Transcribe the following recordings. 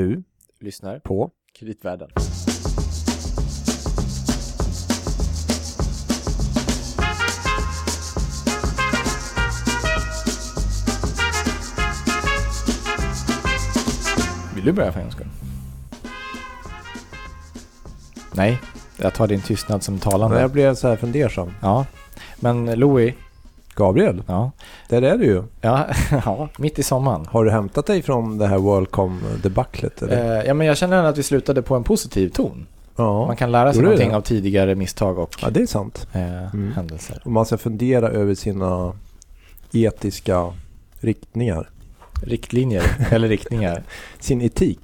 Du lyssnar på Kreditvärlden. Vill du börja för en skull? Nej, jag tar din tystnad som talande. Jag blev så här fundersam. Ja, men Louis, Gabriel, ja, där är du ju. ja, ja mitt i sommaren. Har du hämtat dig från det här Worldcom-debaclet? Eh, ja, men jag känner att vi slutade på en positiv ton. ja. Man kan lära sig någonting det? av tidigare misstag och ja, det är sant. eh, Mm. händelser. Och man ska fundera över sina etiska riktningar. Riktlinjer, eller riktningar. Sin etik.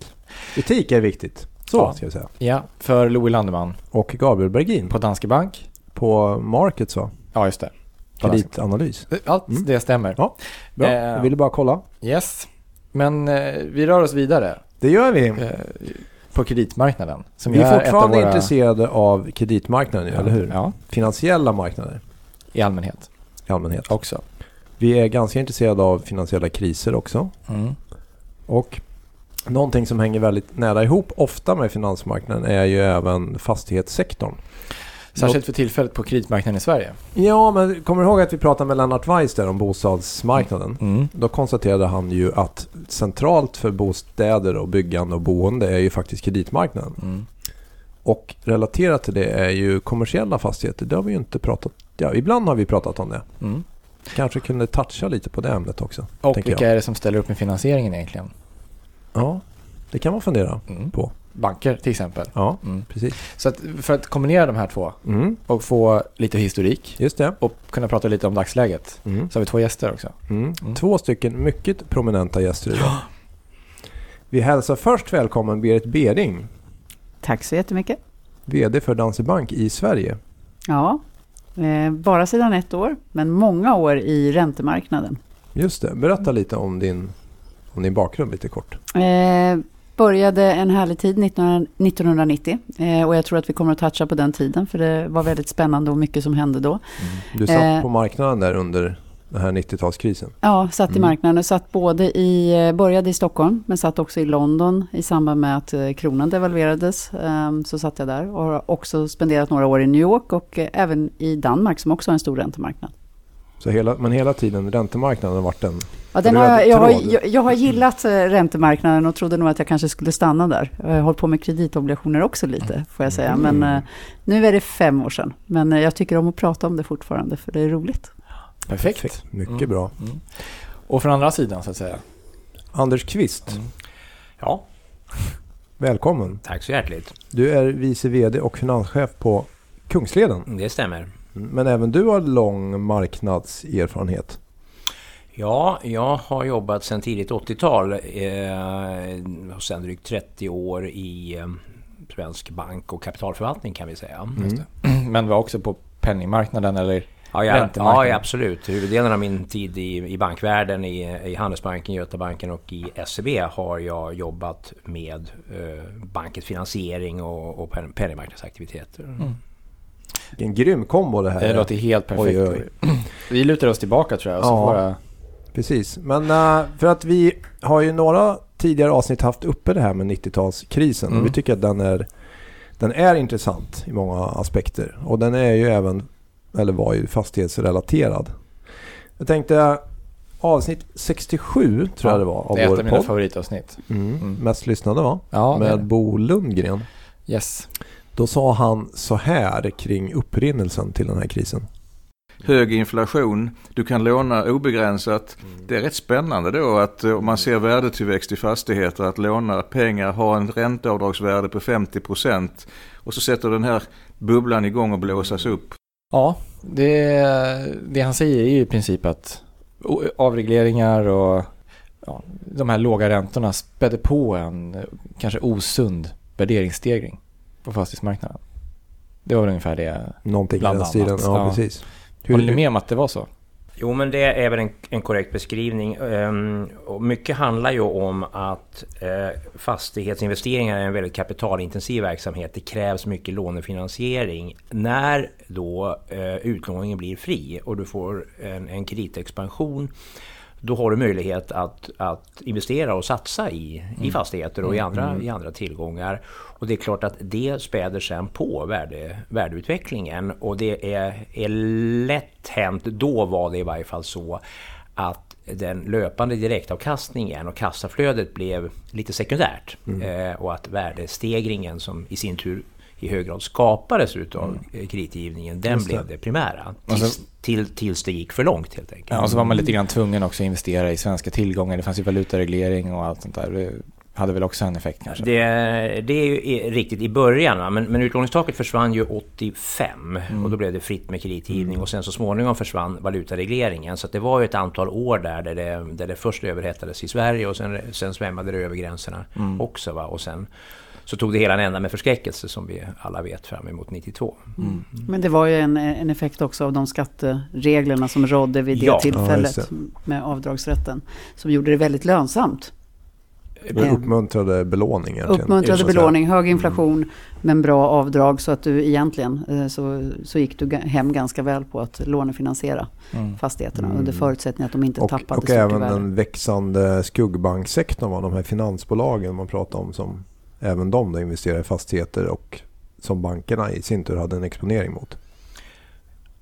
Etik är viktigt. Så Ja. ska jag säga. Ja, för Louis Landeman Och Gabriel Bergin på Danske Bank. på Markets va? Ja, just det. Kreditanalys. Allt Mm. det stämmer. Ja, Bra, Eh. jag ville bara kolla. Yes. Men eh, vi rör oss vidare Det gör vi. eh, på kreditmarknaden. Som Vi är fortfarande våra- intresserade av kreditmarknaden, Ja, eller hur? Ja, Finansiella marknader i allmänhet i allmänhet. också. Vi är ganska intresserade av finansiella kriser också. Mm. Och någonting som hänger väldigt nära ihop ofta med finansmarknaden är ju även fastighetssektorn. Särskilt för tillfället på kreditmarknaden i Sverige. Ja, men kommer du ihåg att vi pratade med Lennart Weiss där om bostadsmarknaden? Mm. Då konstaterade han ju att centralt för bostäder och byggande och boende är ju faktiskt kreditmarknaden. Mm. Och relaterat till det är ju kommersiella fastigheter. Det har vi ju inte pratat... Ja, ibland har vi pratat om det. Mm. Kanske kunde toucha lite på det ämnet också. Och vilka jag. är det som ställer upp med finansieringen egentligen? Ja, det kan man fundera Mm. på. Banker till exempel. Ja, Mm. precis. Så att för att kombinera de här två Mm, och få lite historik just det. och kunna prata lite om dagsläget Mm. så har vi två gäster också. Mm. Mm. Två stycken mycket prominenta gäster idag. Vi hälsar först välkommen Berit Bering, Tack så jättemycket. VD för Danske Bank i Sverige. Ja, eh, bara sedan ett år, men många år i räntemarknaden. Just det, berätta lite om din, om din bakgrund lite kort. Eh, började en härlig tid 1900, 1990 eh, och jag tror att vi kommer att toucha på den tiden för det var väldigt spännande och mycket som hände då. Du satt Eh. på marknaden där under den här 90-talskrisen. Ja, satt i Mm. marknaden och satt både i, eh, började i Stockholm men satt också i London i samband med att eh, kronan devalverades. Eh, så satt jag där och har också spenderat några år i New York och även i Danmark som också har en stor räntemarknad. Så hela, men hela tiden räntemarknaden har varit en... Ja, den Röd har jag, jag, har, jag, jag har gillat eh, räntemarknaden och trodde nog att jag kanske skulle stanna där. Jag har hållit på med kreditobligationer också lite, får jag säga. Men Mm. eh, nu är det fem år sedan. Men eh, jag tycker om att prata om det fortfarande, för det är roligt. Perfekt. Mycket Mm. bra. Mm. Och från andra sidan så att säga. Anders Kvist, Mm. Ja, välkommen. tack så hjärtligt. Du är vice VD och finanschef på Kungsleden. Det stämmer. Men även du har lång marknadserfarenhet. Ja, jag har jobbat sedan tidigt 80-tal eh, och sedan drygt 30 år i eh, svensk bank och kapitalförvaltning kan vi säga. Mm. Men var också på penningmarknaden eller Ja, jag, ja, absolut. Huvuddelen av min tid i, i bankvärlden, i, i Handelsbanken, Götabanken och i SEB har jag jobbat med eh, bankens finansiering och, och pen- penningmarknadsaktiviteter. Mm. En grym kombo det här. Det låter helt perfekt. Oj, oj. Vi lutar oss tillbaka tror jag. och Så Ja. jag... Precis, men eh, för att vi har ju några tidigare avsnitt haft uppe det här med 90-talskrisen. Mm. Vi tycker att den är, den är intressant i många aspekter. Och den är ju även, eller var ju fastighetsrelaterad. Jag tänkte avsnitt 67 tror jag det var av det är ett av mina podd. favoritavsnitt. Mm. Mm. Mest lyssnade va? Ja, med med... Bo Lundgren. Yes. Då sa han så här kring upprinnelsen till den här krisen. hög inflation, du kan låna obegränsat. Det är rätt spännande då att eh, om man ser värdetillväxt i fastigheter att låna pengar, ha en ränteavdragsvärde på 50% och så sätter den här bubblan igång och blåsas upp. Ja, det, det han säger är ju i princip att avregleringar och ja, de här låga räntorna spädde på en eh, kanske osund värderingsstegring på fastighetsmarknaden. Det var väl ungefär det. Någonting i Bland den annat, stilen. Ja, ja. precis. Håller ni med om att det var så? Jo, men det är väl en, en korrekt beskrivning. Och mycket handlar ju om att eh, fastighetsinvesteringar är en väldigt kapitalintensiv verksamhet. Det krävs mycket lånefinansiering. När då eh, utlåningen blir fri och du får en, en kreditexpansion då har du möjlighet att, att investera och satsa i, mm. i fastigheter och i mm. andra, mm. i andra tillgångar. Och det är klart att det späder sen på värde, värdeutvecklingen och det är, är lätt hänt, då var det i varje fall så att den löpande direktavkastningen och kassaflödet blev lite sekundärt. Mm. Eh, och att värdestegringen som i sin tur i hög grad skapades utav mm. kreditgivningen, den Just blev det primära. Tills, till, tills det gick för långt helt enkelt. Ja, och så var man lite grann tvungen också att investera i svenska tillgångar. Det fanns ju valutareglering och allt sånt där. Det hade väl också en effekt kanske? Det, det är ju riktigt i början, va? men, men utlåningstaket försvann ju 85 mm. och då blev det fritt med kreditgivning mm. och sen så småningom försvann valutaregleringen. Så det var ju ett antal år där, där det, där det först överhettades i Sverige och sen, sen svämmade det över gränserna mm. också. Va? Och sen så tog det hela en ända med förskräckelse som vi alla vet fram emot 92. Mm. Mm. Men det var ju en, en effekt också av de skattereglerna som rådde vid det ja. tillfället ja, med avdragsrätten. Som gjorde det väldigt lönsamt. Det uppmuntrade belåning egentligen. Uppmuntrade belåning, hög inflation mm. men bra avdrag så att du egentligen eh, så, så gick du hem ganska väl på att lånefinansiera mm. fastigheterna under mm. förutsättning att de inte och, tappade Och även den växande skuggbanksektorn, de här finansbolagen man pratar om som även de då investerar i fastigheter och som bankerna i sin tur hade en exponering mot.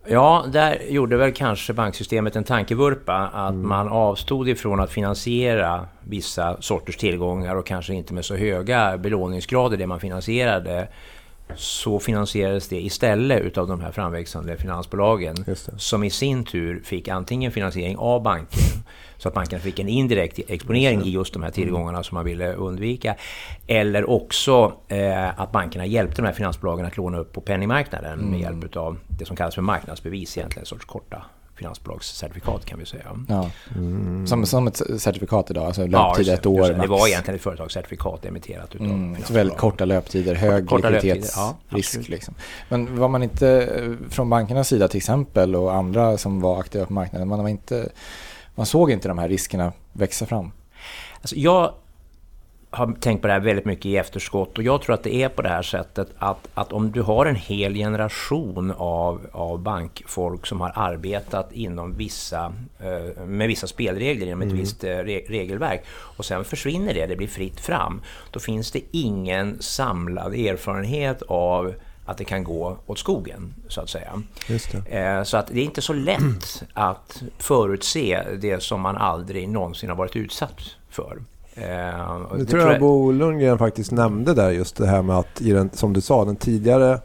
Ja, där gjorde väl kanske banksystemet en tankevurpa att mm. man avstod ifrån att finansiera vissa sorters tillgångar och kanske inte med så höga belåningsgrader det man finansierade så finansierades det istället utav de här framväxande finansbolagen som i sin tur fick antingen finansiering av banker så att bankerna fick en indirekt exponering i just de här tillgångarna som man ville undvika. Eller också eh, att bankerna hjälpte de här finansbolagen att låna upp på penningmarknaden mm. med hjälp av det som kallas för marknadsbevis, egentligen en sorts korta finansbolagscertifikat kan vi säga. Ja. Mm. Som, som ett certifikat idag, alltså löptid ja, ett år Det var egentligen ett företagscertifikat emitterat utav mm. Så väldigt korta löptider, hög korta likviditetsrisk. Ja, liksom. Men var man inte eh, från bankernas sida till exempel och andra som var aktiva på marknaden, man, var inte, man såg inte de här riskerna växa fram? Alltså jag har tänkt på det här väldigt mycket i efterskott och jag tror att det är på det här sättet att, att om du har en hel generation av, av bankfolk som har arbetat inom vissa, eh, med vissa spelregler inom ett mm. visst eh, regelverk och sen försvinner det, det blir fritt fram. Då finns det ingen samlad erfarenhet av att det kan gå åt skogen, så att säga. Eh, så att det är inte så lätt att förutse det som man aldrig någonsin har varit utsatt för. Eh, det, det tror jag, jag Bo Lundgren faktiskt nämnde där just det här med att i den, som du sa, den tidigare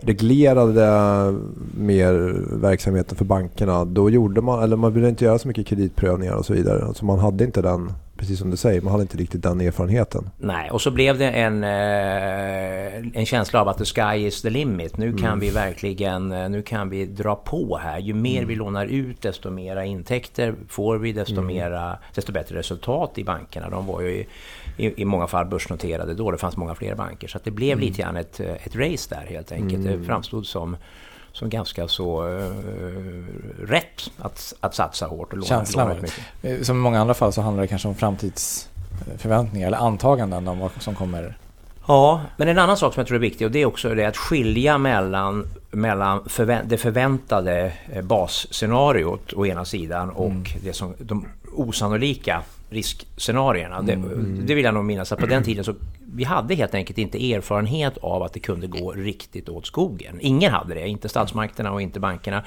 reglerade mer verksamheten för bankerna. Då gjorde man, eller man ville inte göra så mycket kreditprövningar och så vidare. Alltså man hade inte den precis som du säger, man hade inte riktigt den erfarenheten. Nej, och så blev det en, eh, en känsla av att the sky is the limit. Nu kan mm. vi verkligen eh, nu kan vi dra på här. Ju mer mm. vi lånar ut, desto mera intäkter får vi, desto, mm. mera, desto bättre resultat i bankerna. De var ju i, i, i, många fall börsnoterade då. Det fanns många fler banker. Så det blev mm. lite grann ett, ett race där helt enkelt. Det mm. framstod som som ganska så uh, rätt att, att satsa hårt och låna, Känslan låna mycket. Eh, som i många andra fall så handlar det kanske om framtidsförväntningar eller antaganden om vad som kommer Ja, men en annan sak som jag tror är viktig och det är också det att skilja mellan, mellan förvä det förväntade eh, basscenariot å ena sidan och mm. det som, de osannolika riskscenarierna. Mm. Det, det, vill jag nog minnas att på den tiden så vi hade helt enkelt inte erfarenhet av att det kunde gå riktigt åt skogen. Ingen hade det, inte statsmakterna och inte bankerna.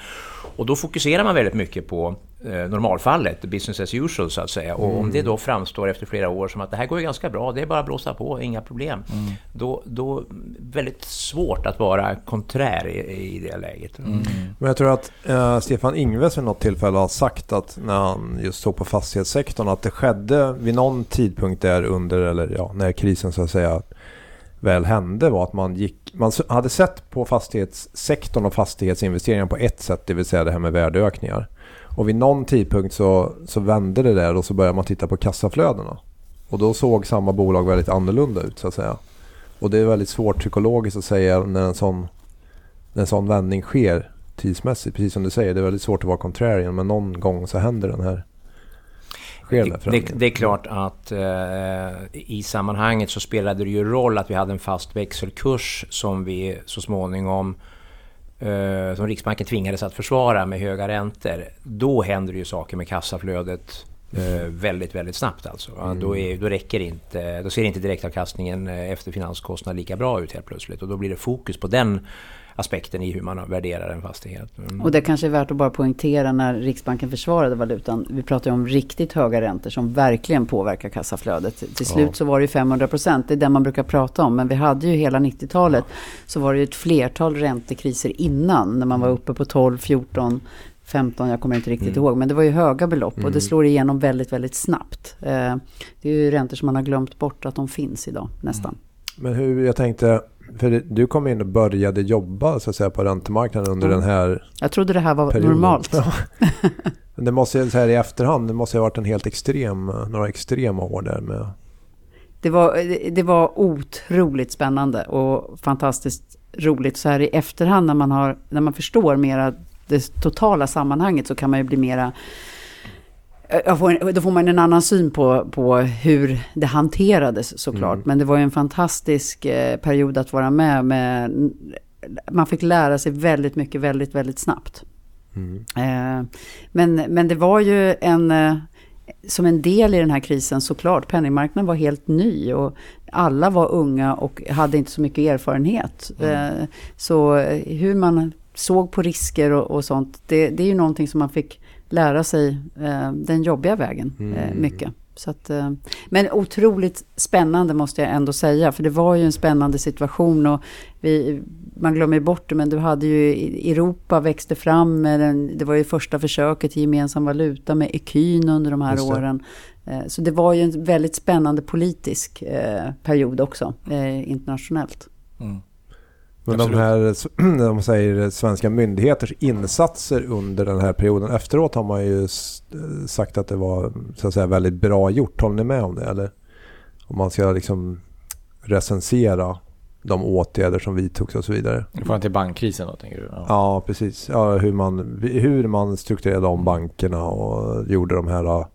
Och då fokuserar man väldigt mycket på eh, normalfallet, business as usual så att säga. Och om det då framstår efter flera år som att det här går ju ganska bra, det är bara att blåsa på, inga problem. Mm. Då, då väldigt svårt att vara konträr i, i det läget. Mm. Men jag tror att eh, Stefan Ingves vid något tillfälle har sagt att när han just såg på fastighetssektorn att det skedde vid någon tidpunkt där under, eller ja, när krisen så att säga väl hände var att man gick, man hade sett på fastighetssektorn och fastighetsinvesteringar på ett sätt, det vill säga det här med värdeökningar. Och vid någon tidpunkt så, så vände det där och så började man titta på kassaflödena. Och då såg samma bolag väldigt annorlunda ut så att säga. Och det är väldigt svårt psykologiskt att säga när en sån, när en sån vändning sker tidsmässigt. Precis som du säger, det är väldigt svårt att vara contrarian men någon gång så händer den här det, det, det, är klart att eh, i sammanhanget så spelade det ju roll att vi hade en fast växelkurs som vi så småningom som Riksbanken tvingades att försvara med höga räntor. Då händer det ju saker med kassaflödet Eh, väldigt, väldigt snabbt alltså. Mm. Då, är, då, räcker inte, då ser inte direktavkastningen eh, efter finanskostnad lika bra ut helt plötsligt. Och då blir det fokus på den aspekten i hur man värderar en fastighet. Mm. Och det kanske är värt att bara poängtera när Riksbanken försvarade valutan. Vi pratar ju om riktigt höga räntor som verkligen påverkar kassaflödet. Till slut ja. så var det 500 procent, det är det man brukar prata om. Men vi hade ju hela 90-talet ja. så var det ett flertal räntekriser innan när man var uppe på 12, 14, 15, jag kommer inte riktigt mm. ihåg. Men det var ju höga belopp mm. och det mm. slår igenom väldigt, väldigt snabbt. Eh, det är ju räntor som man har glömt bort att de finns idag, nästan. Mm. Men hur, jag tänkte, för du kom in och började jobba så att säga, på räntemarknaden under mm. den här Jag trodde det här var perioden. normalt. Men det måste så här i efterhand, det måste ha varit en helt extrem, några extrema år där med. Det var, det var otroligt spännande och fantastiskt roligt så här i efterhand när man, har, när man förstår mera det totala sammanhanget så kan man ju bli mera Får, då får man en annan syn på, på hur det hanterades såklart. Mm. Men det var ju en fantastisk eh, period att vara med, med. Man fick lära sig väldigt mycket väldigt, väldigt snabbt. Mm. Eh, men, men det var ju en, eh, som en del i den här krisen såklart. Penningmarknaden var helt ny och alla var unga och hade inte så mycket erfarenhet. Mm. Så hur man såg på risker och, och sånt, det, det, är ju någonting som man fick lära sig eh, den jobbiga vägen eh, mm. mycket. Så att, eh, men otroligt spännande måste jag ändå säga, för det var ju en spännande situation och vi, man glömmer bort det, men du hade ju Europa växte fram med den, det var ju första försöket till gemensam valuta med ecun under de här Just åren. Eh, så det var ju en väldigt spännande politisk eh, period också, eh, internationellt. Mm. Men de här de säger, svenska myndigheters insatser under den här perioden efteråt har man ju sagt att det var så att säga, väldigt bra gjort. Håller ni med om det? Eller om man ska liksom recensera de åtgärder som vidtogs och så vidare. I förhållande till bankkrisen då tänker du? Ja, ja precis. Ja, hur, man, hur man strukturerade om bankerna och gjorde de här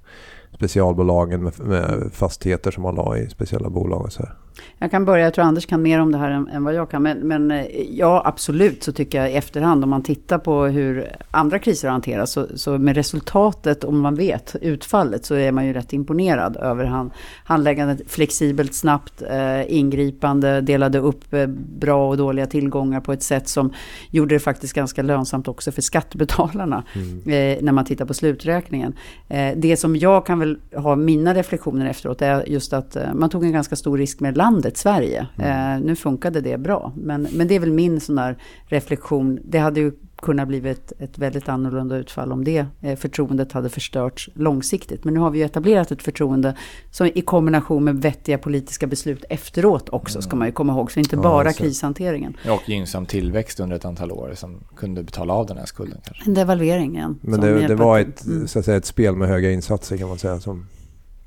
specialbolagen med, med fastigheter som man la i speciella bolag och så här. Jag kan börja, jag tror Anders kan mer om det här än, än vad jag kan. Men, men, eh, ja, absolut så tycker jag i efterhand om man tittar på hur andra kriser har hanterats. Så, så med resultatet, om man vet utfallet, så är man ju rätt imponerad över han, handläggandet. Flexibelt, snabbt, eh, ingripande, delade upp eh, bra och dåliga tillgångar på ett sätt som gjorde det faktiskt ganska lönsamt också för skattebetalarna. Mm. Eh, när man tittar på sluträkningen. Eh, det som jag kan väl ha mina reflektioner efteråt är just att eh, man tog en ganska stor risk med landet Sverige. Mm. Eh, nu funkade det bra. Men, men det är väl min sån där reflektion. Det hade ju kunnat blivit ett, ett väldigt annorlunda utfall om det eh, förtroendet hade förstörts långsiktigt. Men nu har vi ju etablerat ett förtroende som i kombination med vettiga politiska beslut efteråt också, mm. ska man ju komma ihåg. Så inte bara ja, krishanteringen. Och gynnsam tillväxt under ett antal år som kunde betala av den här skulden. Kanske. En devalvering igen. Men det, det var ett, mm. så att säga, ett spel med höga insatser kan man säga. Som...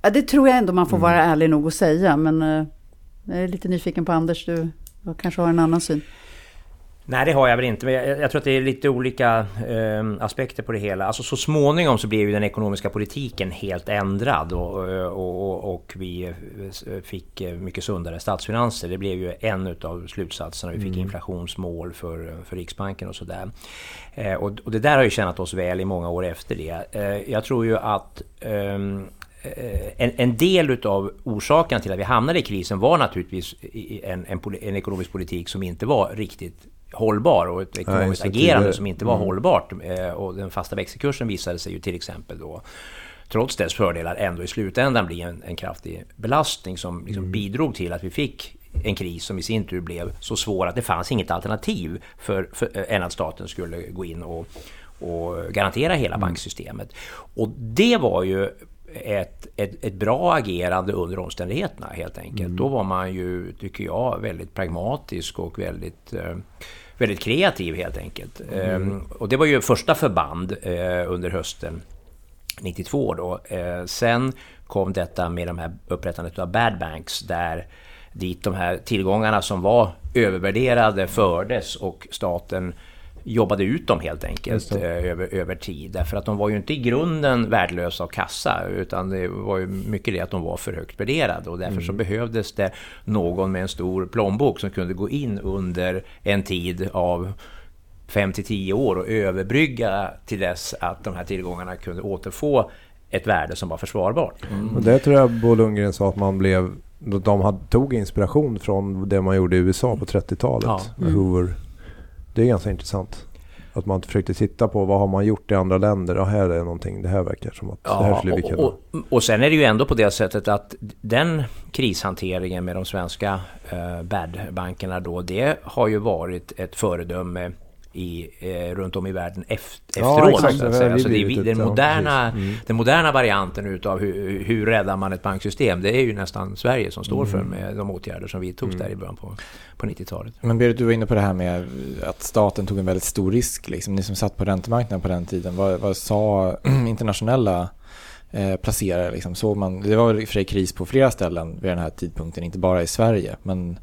Ja, det tror jag ändå man får mm. vara ärlig nog att säga. Men eh, jag är lite nyfiken på Anders, du, du kanske har en annan syn? Nej, det har jag väl inte. Men jag, jag tror att det är lite olika eh, aspekter på det hela. Alltså så småningom så blev ju den ekonomiska politiken helt ändrad och, och, och vi fick mycket sundare statsfinanser. Det blev ju en av slutsatserna. Vi fick mm. inflationsmål för, för Riksbanken och sådär. Eh, och, och det där har ju tjänat oss väl i många år efter det. Eh, jag tror ju att ehm, Eh, en, en, del utav orsaken till att vi hamnade i krisen var naturligtvis en, en, en ekonomisk politik som inte var riktigt hållbar och ett ekonomiskt Nej, agerande som inte var mm. hållbart. Eh, och den fasta växelkursen visade sig ju till exempel då trots dess fördelar ändå i slutändan bli en, en kraftig belastning som liksom mm. bidrog till att vi fick en kris som i sin tur blev så svår att det fanns inget alternativ för, för eh, än att staten skulle gå in och, och garantera hela mm. banksystemet. Och det var ju ett, ett, ett bra agerande under omständigheterna helt enkelt. Mm. Då var man ju, tycker jag, väldigt pragmatisk och väldigt, eh, väldigt kreativ helt enkelt. Mm. Ehm, och det var ju första förband eh, under hösten 92 då. Eh, sen kom detta med de här upprättandet av bad banks där dit de här tillgångarna som var övervärderade fördes och staten jobbade ut dem helt enkelt eh, över, över tid. Därför att de var ju inte i grunden värdelösa och kassa utan det var ju mycket det att de var för högt värderade och därför mm. så behövdes det någon med en stor plånbok som kunde gå in under en tid av 5 till 10 år och överbrygga till dess att de här tillgångarna kunde återfå ett värde som var försvarbart. Mm. Och det tror jag Bo Lundgren sa att man blev... De hade, tog inspiration från det man gjorde i USA på 30-talet. Ja. Hoover. Det är ganska intressant. Att man försökte titta på vad har man gjort i andra länder. Och här är någonting. Det här verkar som att det här skulle vi kunna. och, och, och sen är det ju ändå på det sättet att den krishanteringen med de svenska eh, bad-bankerna då. Det har ju varit ett föredöme i, eh, runt om i världen efter, Ja, efteråt. exakt. så att Det har säga. vi Så det är, den, ja, moderna, precis. Mm. den moderna varianten utav hur, hur räddar man ett banksystem. Det är ju nästan Sverige som står för Mm. med de åtgärder som vidtogs där i början på, på 90-talet. Men Berit, du var inne på det här med att staten tog en väldigt stor risk. Liksom. Ni som satt på räntemarknaden på den tiden, vad, vad sa internationella eh, placerare? Liksom? Såg man, det var i och för sig kris på flera ställen vid den här tidpunkten, inte bara i Sverige. Men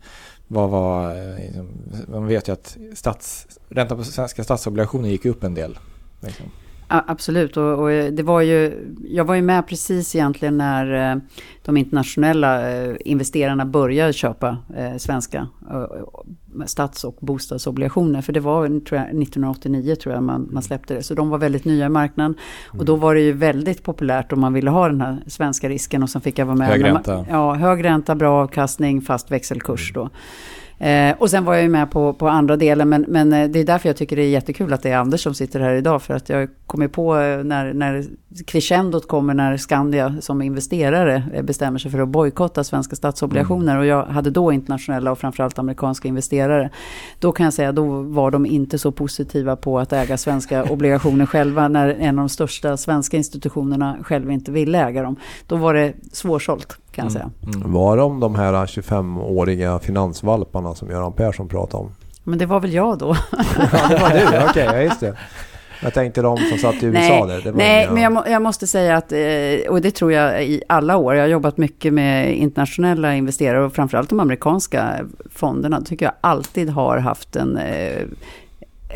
vad var, eh, liksom, man vet ju att stats, räntan på svenska statsobligationer gick upp en del. Liksom. Absolut, och, och det var ju, jag var ju med precis egentligen när eh, de internationella eh, investerarna började köpa eh, svenska eh, stats och bostadsobligationer. För det var tror jag, 1989 tror jag man, man släppte det. Så de var väldigt nya i marknaden. Och då var det ju väldigt populärt om man ville ha den här svenska risken. Och sen fick jag vara med. Hög när man- ränta. Ja, hög ränta, bra avkastning, fast växelkurs då. Eh, och sen var jag ju med på, på andra delen, men, men eh, det är därför jag tycker det är jättekul att det är Anders som sitter här idag. För att jag kommer på eh, när, när crescendot kommer, när Skandia som investerare eh, bestämmer sig för att bojkotta svenska statsobligationer. Och jag hade då internationella och framförallt amerikanska investerare. Då kan jag säga, då var de inte så positiva på att äga svenska obligationer själva, när en av de största svenska institutionerna själva inte ville äga dem. Då var det svårsålt, kan jag säga. Mm. Var de de här 25-åriga finansvalparna som Göran Persson pratade om? Men det var väl jag då. ja, det var du. Okej, ja, just det. Jag tänkte de som satt i USA Nej, där. Det var Nej inga- men jag, må, jag måste säga att, eh, och det tror jag i alla år, jag har jobbat mycket med internationella investerare och framförallt de amerikanska fonderna, tycker jag alltid har haft en eh,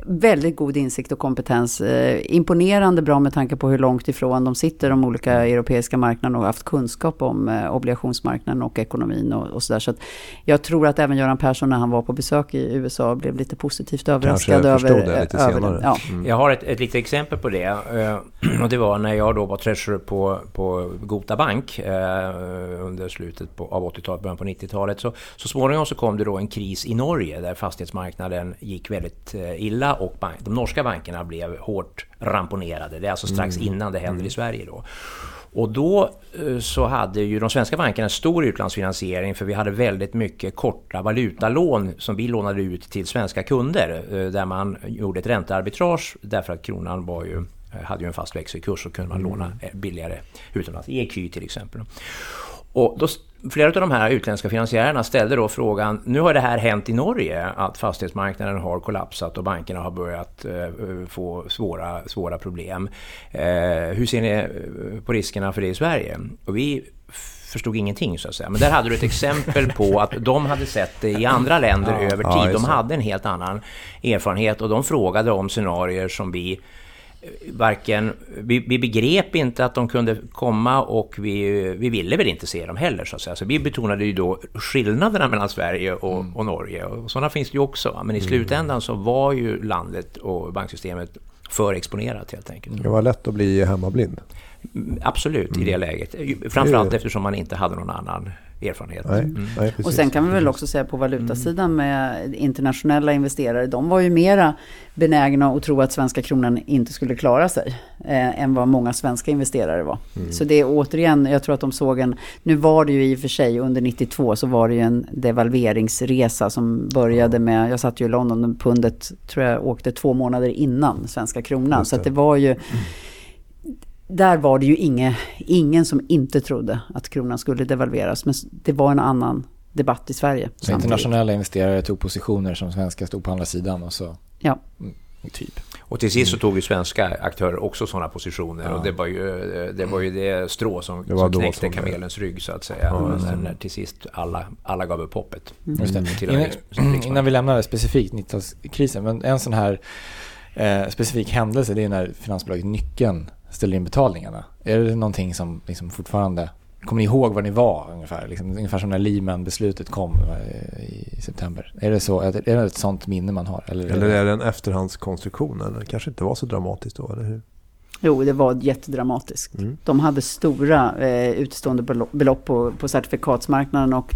väldigt god insikt och kompetens. Eh, imponerande bra med tanke på hur långt ifrån de sitter de olika europeiska marknaderna och haft kunskap om eh, obligationsmarknaden och ekonomin och, och sådär. Så att jag tror att även Göran Persson när han var på besök i USA blev lite positivt överraskad över, det lite över senare. Ja. Mm. Jag har ett, ett litet exempel på det. eh, Och det var när jag då var treasurer på, på Gota Bank eh, under slutet på, av 80-talet, början på 90-talet. Så, så småningom så kom det då en kris i Norge där fastighetsmarknaden gick väldigt eh, illa och bank, de norska bankerna blev hårt ramponerade. Det är alltså strax innan det hände i Sverige då. Och då eh, så hade ju de svenska bankerna en stor utlandsfinansiering för vi hade väldigt mycket korta valutalån som vi lånade ut till svenska kunder eh, där man gjorde ett räntearbitrage därför att kronan var ju, eh, hade ju en fast växelkurs och kunde man låna eh, billigare utomlands, EQ till exempel. Och då, flera av de här utländska finansiärerna ställde då frågan, nu har det här hänt i Norge, att fastighetsmarknaden har kollapsat och bankerna har börjat eh, få svåra, svåra problem. Eh, hur ser ni eh, på riskerna för det i Sverige? Och vi förstod ingenting så att säga. Men där hade du ett exempel på att de hade sett det i andra länder över Ja, tid. just De hade en helt annan erfarenhet och de frågade om scenarier som vi varken, vi, vi begrep inte att de kunde komma och vi, vi ville väl inte se dem heller så att säga. Så vi betonade ju då skillnaderna mellan Sverige och, och Norge och sådana finns det ju också. Men i slutändan så var ju landet och banksystemet för exponerat helt enkelt. Det var lätt att bli hemmablind. Mm, Absolut i det läget. Framförallt eftersom man inte hade någon annan erfarenhet. Nej, Mm. nej. Och sen kan vi väl också säga på valutasidan med internationella investerare, de var ju mera benägna att tro att svenska kronan inte skulle klara sig eh, än vad många svenska investerare var. Så det är återigen, jag tror att de såg en, nu var det ju i och för sig under 92 så var det ju en devalveringsresa som började med, jag satt ju i London, och pundet tror jag åkte två månader innan svenska kronan. Så att det. det var ju, där var det ju inge, ingen som inte trodde att kronan skulle devalveras. Men det var en annan debatt i Sverige. Så samtidigt. internationella investerare tog positioner som svenska stod på andra sidan och så, Ja. mm, typ. Och till sist så tog ju svenska aktörer också sådana positioner Ja. och det var ju det, var ju det strå som, Det var som knäckte som det- kamelens rygg så att säga. när, när till sist alla, alla gav upp hoppet. Just det. Till Innan, innan vi lämnar specifikt 90-talskrisen, men en sån här eh, specifik händelse det är när finansbolaget Nyckeln ställer in betalningarna. Är det någonting som liksom fortfarande, kommer ni ihåg var ni var ungefär? Liksom, ungefär som när Lehman-beslutet kom eh, i september. Är det, så, är det ett sånt minne man har? Eller, Eller är det en efterhandskonstruktion? Eller det kanske inte var så dramatiskt då, eller hur? Jo, det var jättedramatiskt. Mm. De hade stora eh, utstående belopp, belopp på, på certifikatsmarknaden och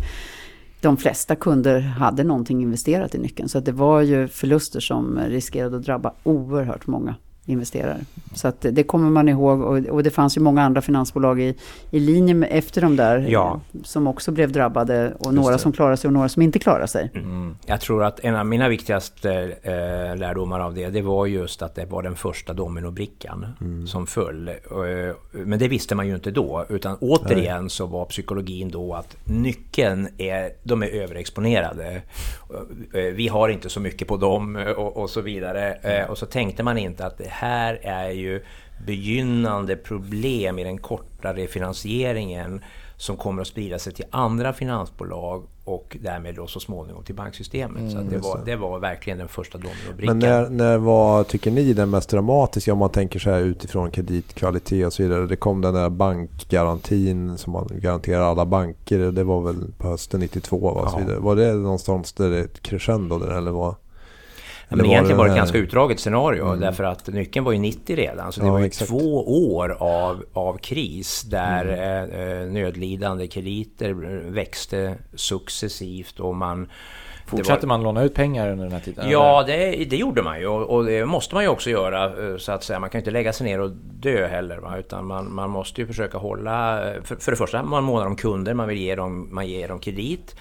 de flesta kunder hade någonting investerat i nyckeln. Så att det var ju förluster som riskerade att drabba oerhört många investerare. Så att det kommer man ihåg och, och det fanns ju många andra finansbolag i, i linje med, efter de där Ja. som också blev drabbade och några som klarade sig och några som inte klarade sig. Mm. Jag tror att en av mina viktigaste eh, lärdomar av det, det var just att det var den första dominobrickan som föll. Eh, men det visste man ju inte då, utan återigen så var psykologin då att nyckeln är, de är överexponerade. Eh, vi har inte så mycket på dem eh, och, och så vidare. Eh, och så tänkte man inte att det här är ju begynnande problem i den kortare finansieringen som kommer att sprida sig till andra finansbolag och därmed då så småningom till banksystemet. så att det, var, det var verkligen den första dominobrickan. Men när, när var, tycker ni, den mest dramatiska om man tänker så här utifrån kreditkvalitet och så vidare? Det kom den där bankgarantin som man garanterar alla banker. Det var väl på hösten 92 va? Så Ja. vidare. Var det någonstans där det är ett crescendo där eller vad? Men var egentligen det var det ett ganska utdraget scenario Mm. därför att nyckeln var ju 90 redan. Så det Ja, var ju exakt. två år av, av kris där Mm. eh, eh, nödlidande krediter växte successivt och man... Fortsatte det var, man låna ut pengar under den här tiden? Ja, det, det gjorde man ju och, och det måste man ju också göra eh, så att säga. Man kan ju inte lägga sig ner och dö heller va? utan man, man måste ju försöka hålla... eh, För, för det första, man månar om kunder, man vill ge dem, man ger dem kredit.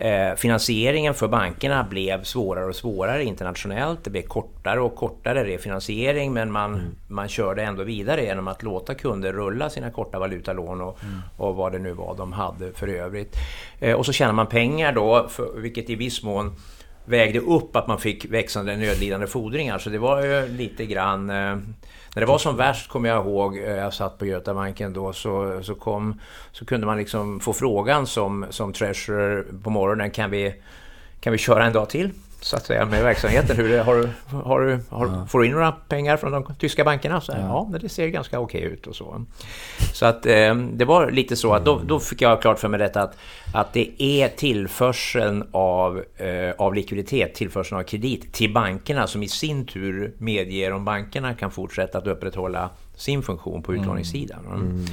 Eh, finansieringen för bankerna blev svårare och svårare internationellt. Det blev kortare och kortare refinansiering men man, man körde ändå vidare genom att låta kunder rulla sina korta valutalån och, och vad det nu var de hade för övrigt. Eh, och så tjänar man pengar då, för, vilket i viss mån vägde upp att man fick växande nödlidande fordringar. Så det var ju lite grann... Eh, när det var som värst kommer jag ihåg, eh, jag satt på Götabanken då, så, så, kom, så kunde man liksom få frågan som, som treasurer på morgonen, kan vi, kan vi köra en dag till? Så att säga med verksamheten. Hur det, har, du- har, du- har, Får du in några pengar från de tyska bankerna? Så, här, ja, men det ser ganska okej ut och så. Så att eh, det var lite så att då, då fick jag klart för mig detta att, att det är tillförseln av, eh, av likviditet, tillförseln av kredit till bankerna som i sin tur medger om bankerna kan fortsätta att upprätthålla sin funktion på utlåningssidan.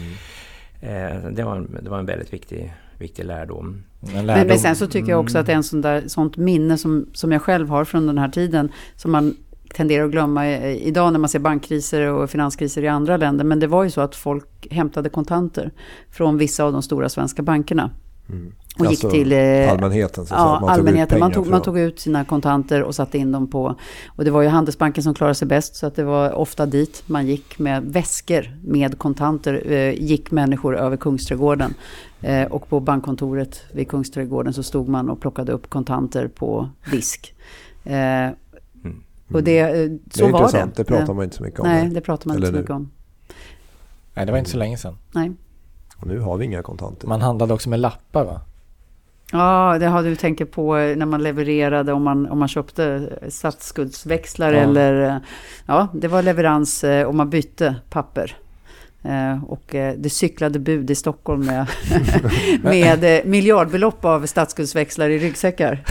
Eh, det, var det var en väldigt viktig, viktig lärdom. Men, lärdom. men sen så tycker jag också att det är en sån där, sånt minne som, som jag själv har från den här tiden. Som man tenderar att glömma idag när man ser bankkriser och finanskriser i andra länder. Men det var ju så att folk hämtade kontanter från vissa av de stora svenska bankerna. Och gick Alltså, till... eh, allmänheten, så. Ja, Man tog ut allmänheten. Man pengar tog, man tog ut sina kontanter och satte in dem på... Och det var ju Handelsbanken som klarade sig bäst. Så att det var ofta dit man gick med väskor med kontanter. Eh, gick människor över Kungsträdgården. Eh, och på bankkontoret vid Kungsträdgården så stod man och plockade upp kontanter på disk. Eh, och det, eh, Det så är var intressant, det. det pratar Eh, man inte så mycket om. Nej, det pratar man inte så Eller mycket om. Nej, det var inte så länge sedan. Nej. Och nu har vi inga kontanter. Man handlade också med lappar va? Ja, det har du tänker på eh, när man levererade, om man, om man köpte statsskuldsväxlar Ja. eller... Ja, det var leverans och man bytte papper. Eh, Och eh, det cyklade bud i Stockholm med, med eh, miljardbelopp av statsskuldsväxlar i ryggsäckar.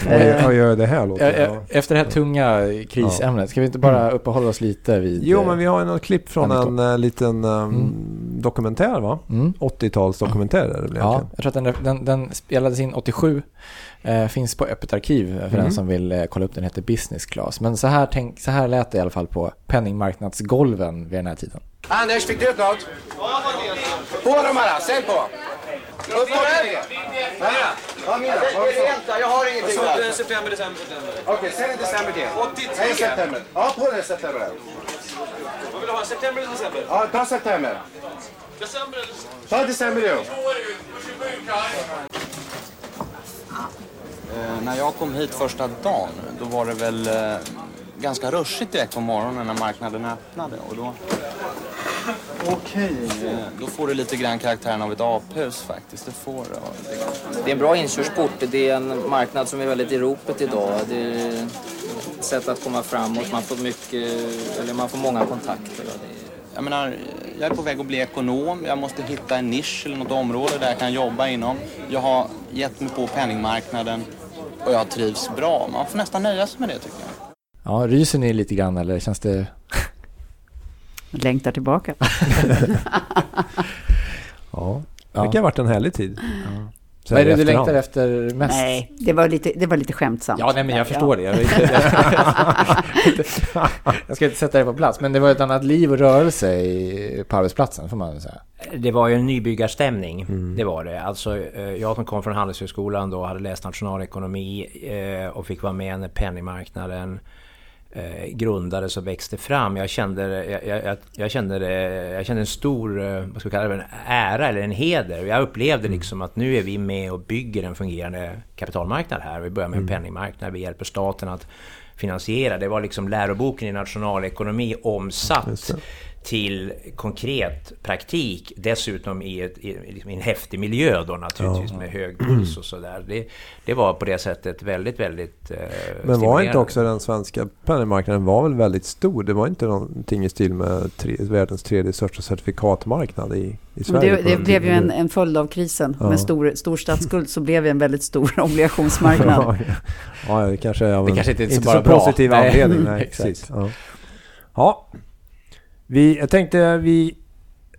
Oj, oj, det här låter... Efter det här tunga krisämnet, ska vi inte bara uppehålla oss lite vid... Jo, men vi har ju något klipp från en liten eh, Mm. Dokumentär va? Mm. 80-talsdokumentär är det väl Ja, jag tror att den, den, den spelades in 87. Eh, finns på öppet arkiv för Mm. den som vill eh, kolla upp den. heter Business Class. Men så här, tänk, så här lät det i alla fall på penningmarknadsgolven vid den här tiden. Anders, fick du ut något? På de här, sälj på! Lite! Nej, ja, mina. Jag har ingenting där. September, december, september. Okej, sälj i december till. 83. Nej, september. Ja, på den september. Vad vill du ha? September eller december? Ja, ta september. December eller... Ta december du. Eh, när jag kom hit första dagen, då var det väl eh, ganska rushigt direkt på morgonen när marknaden öppnade. Och då, Okej. eh, då får det lite grann karaktären av ett aphus faktiskt. Det får det. Och det. Det är en bra inkörsport. Det är en marknad som är väldigt i ropet idag. Det är ett sätt att komma framåt. Man får mycket, eller man får många kontakter. och det är- Jag menar, jag är på väg att bli ekonom. Jag måste hitta en nisch eller något område där jag kan jobba inom. Jag har gett mig på penningmarknaden och jag trivs bra. Man får nästan nöja sig med det tycker jag. Ja, ryser ni lite grann eller känns det... Längtar tillbaka. Ja, Ja. det kan ha varit en härlig tid. Så Vad är det du längtar efter mest? Nej, det var lite, det var lite skämtsamt. Ja, nej, men jag Ja. förstår det. Jag, jag ska inte sätta det på plats, men det var ett annat liv och rörelse i, på arbetsplatsen, får man säga. Det var ju en nybyggarstämning, det var det. Alltså, eh, jag som kom från Handelshögskolan då hade läst nationalekonomi eh, och fick vara med när penningmarknaden eh, grundades och växte fram. Jag kände, jag, jag, jag, kände, jag kände en stor eh, vad ska vi kalla det, en ära eller en heder. Jag upplevde liksom att nu är vi med och bygger en fungerande kapitalmarknad här. Vi börjar med en penningmarknad, vi hjälper staten att finansiera. Det var liksom läroboken i nationalekonomi omsatt. Till konkret praktik. Dessutom i, ett, i, liksom i en häftig miljö då naturligtvis med hög puls och sådär. Det, det var på det sättet väldigt, väldigt eh, Men var inte också den svenska penningmarknaden var väl väldigt stor? Det var inte någonting i stil med tre, världens tredje största certifikatmarknad i, i Sverige? det, det blev ju en, en följd av krisen. Ja. Med stor, stor statsskuld så blev det en väldigt stor obligationsmarknad. ja, det kanske är av Det en kanske inte är så inte bara så bra. positiv anledning. Nej, Exakt. precis. Ja. Vi, jag tänkte vi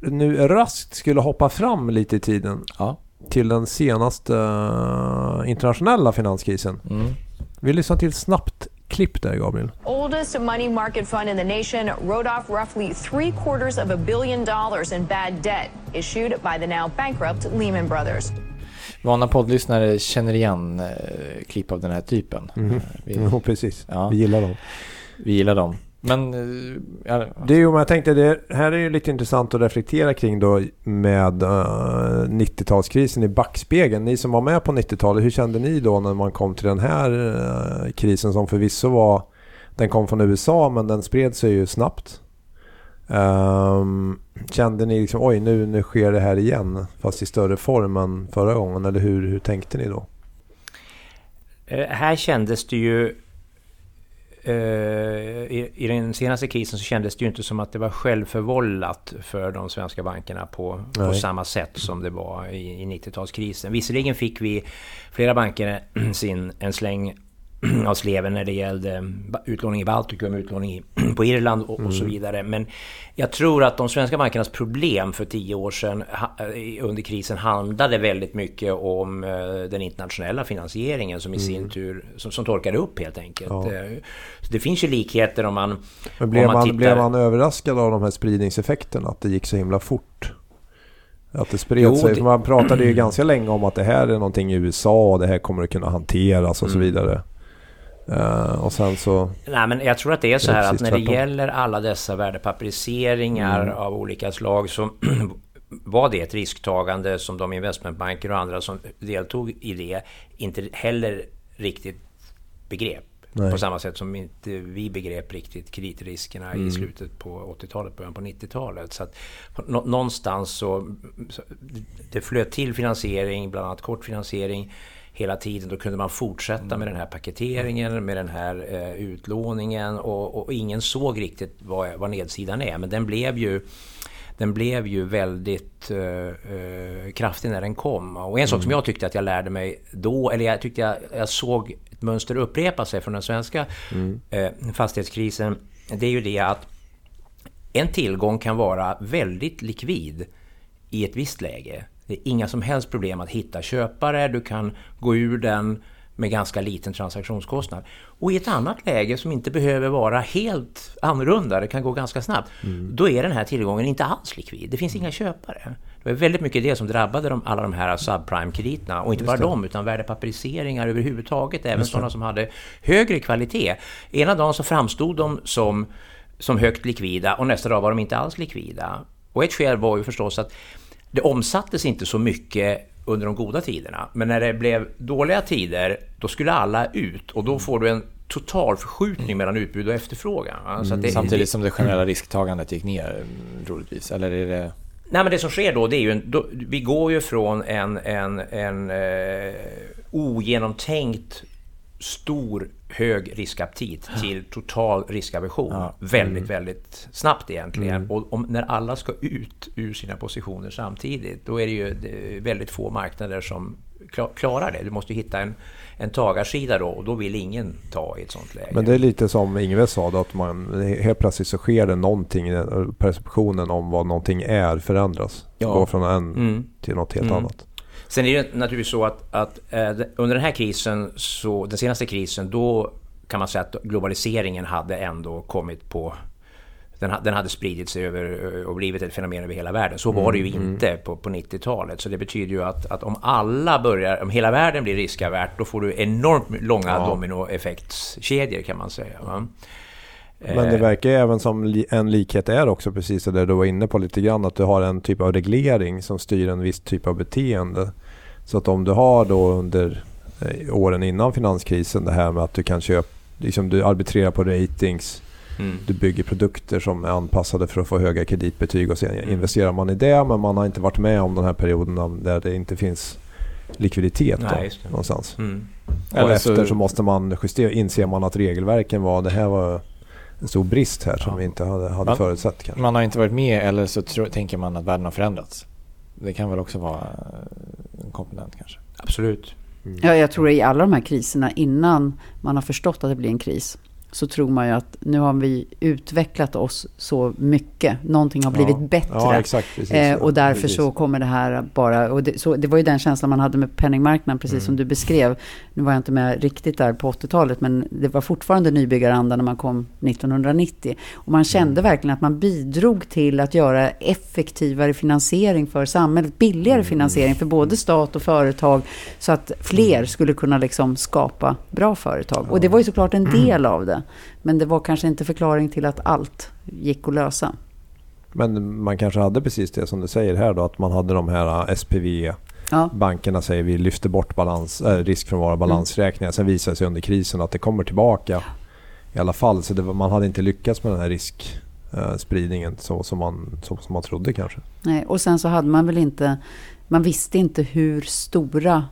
nu raskt skulle hoppa fram lite i tiden Ja. till den senaste eh, internationella finanskrisen. Mm. Vi lyssnar till snabbt klipp där, Gabriel. oldest money market fund in the nation wrote off roughly three quarters of a billion dollars in bad debt issued by the now bankrupt Lehman Brothers. Vana poddlyssnare känner igen eh, klipp av den här typen. Eh, Vi, Jo, precis. Ja. Vi gillar dem. vi gillar dem. Men, eh, ja, Det är ju, men jag tänkte, det här är ju lite intressant att reflektera kring då med eh, 90-talskrisen i backspegeln. Ni som var med på 90-talet, hur kände ni då när man kom till den här eh, krisen som förvisso var, den kom från USA men den spred sig ju snabbt. Ehm, kände ni liksom, oj nu, nu sker det här igen fast i större form än förra gången eller hur, hur tänkte ni då? Här kändes det ju... eh, i, I den senaste krisen så kändes det ju inte som att det var självförvållat för de svenska bankerna på, på samma sätt som det var i, i 90-talskrisen. Visserligen fick vi flera banker sin, en släng av sleven när det gällde ba- utlåning i Baltikum, utlåning i, på Irland och, och så vidare. Men jag tror att de svenska bankernas problem för tio år sedan eh, under krisen handlade väldigt mycket om eh, den internationella finansieringen som i sin tur som, som torkade upp helt enkelt. Ja. Eh, Så det finns ju likheter om man... Men blev om man, tittar- blev man överraskad av de här spridningseffekterna? Att det gick så himla fort? Att det spred Jo, sig? det- man pratade ju ganska länge om att det här är någonting i USA och det här kommer att kunna hanteras och så Mm. vidare. Eh, och sen så... Nej, men jag tror att det är så är här att när det tvärtom. gäller alla dessa värdepapperiseringar Mm. av olika slag så var det ett risktagande som de investmentbanker och andra som deltog i det inte heller riktigt begrep. Nej. På samma sätt som inte vi begrep riktigt kreditriskerna Mm. i slutet på 80-talet, början på 90-talet. Så att nå- någonstans så, så det flöt till finansiering, bland annat kortfinansiering hela tiden. Då kunde man fortsätta med den här paketeringen, med den här eh, utlåningen och, och ingen såg riktigt vad, vad nedsidan är. Men den blev ju den blev ju väldigt eh, eh, kraftig när den kom. Och en sak som jag tyckte att jag lärde mig då, eller jag tyckte jag, jag såg ett mönster upprepa sig från den svenska eh, fastighetskrisen. Det är ju det att en tillgång kan vara väldigt likvid i ett visst läge. Det är inga som helst problem att hitta köpare, du kan gå ur den med ganska liten transaktionskostnad. Och i ett annat läge som inte behöver vara helt annorlunda, det kan gå ganska snabbt, då är den här tillgången inte alls likvid. Det finns inga köpare. Det var väldigt mycket det som drabbade de, alla de här subprime-krediterna. Och inte bara de, utan värdepapperiseringar överhuvudtaget, även sådana som hade högre kvalitet. Ena dagen så framstod de som, som högt likvida och nästa dag var de inte alls likvida. Och ett skäl var ju förstås att det omsattes inte så mycket under de goda tiderna. Men när det blev dåliga tider, då skulle alla ut och då får du en total förskjutning mellan utbud och efterfrågan. Så att det, Samtidigt som det generella risktagandet gick ner, mm, troligtvis. Eller är det... Nej men det som sker då, det är ju en, då, vi går ju från en, en, en eh, ogenomtänkt stor hög riskaptit till total riskaversion. Ja. Väldigt, väldigt snabbt egentligen. Och om, när alla ska ut ur sina positioner samtidigt, då är det ju väldigt få marknader som kla- klara det. Du måste ju hitta en, en tagarsida då och då vill ingen ta i ett sånt läge. Men det är lite som Ingves sa då, att man helt plötsligt så sker det någonting, perceptionen om vad någonting är förändras. Ja. Går från en Mm. till något helt Mm. annat. Sen är det naturligtvis så att, att eh, under den här krisen, så, den senaste krisen, då kan man säga att globaliseringen hade ändå kommit på den, den hade spridit sig över eh, och blivit ett fenomen över hela världen. Så var det ju Mm, inte på, på 90-talet. Så det betyder ju att, att om alla börjar, om hela världen blir riskavärt, då får du enormt långa Ja. dominoeffektskedjor kan man säga. Va? Men det Eh, verkar ju även som en likhet är också precis det där du var inne på lite grann. Att du har en typ av reglering som styr en viss typ av beteende. Så att om du har då under eh, åren innan finanskrisen det här med att du kan köpa, liksom du arbitrerar på ratings. Mm. Du bygger produkter som är anpassade för att få höga kreditbetyg och sen Mm. investerar man i det. Men man har inte varit med om den här perioden där det inte finns likviditet Nej, då, någonstans. Mm. Och Eller efter så- så måste man justera, inser man att regelverken var, det här var en stor brist här som Ja. vi inte hade, hade Man- förutsett kanske. Man har inte varit med eller så tro, tänker man att världen har förändrats. Det kan väl också vara en komponent kanske. Absolut. Ja, jag tror i alla de här kriserna innan man har förstått att det blir en kris så tror man ju att nu har vi utvecklat oss så mycket. Någonting har blivit Ja. bättre. Ja, exakt. Precis, Eh, och därför Precis. så kommer det här bara... Och det, så, det var ju den känslan man hade med penningmarknaden, precis Mm. som du beskrev. Nu var jag inte med riktigt där på 80-talet, men det var fortfarande nybyggaranda när man kom 1990. Och man kände Mm. verkligen att man bidrog till att göra effektivare finansiering för samhället. Billigare Mm. finansiering för både stat och företag. Så att fler skulle kunna liksom skapa bra företag. Och det var ju såklart en del av det. Men det var kanske inte förklaring till att allt gick att lösa. Men man kanske hade precis det som du säger här då, att man hade de här SPV Ja. Bankerna säger vi lyfter bort balans, äh, risk från våra balansräkningar. Sen visar det sig under krisen att det kommer tillbaka i alla fall. Så var, man hade inte lyckats med den här riskspridningen så som man, så som man trodde kanske. Nej, och sen så hade man väl inte, man visste inte hur stora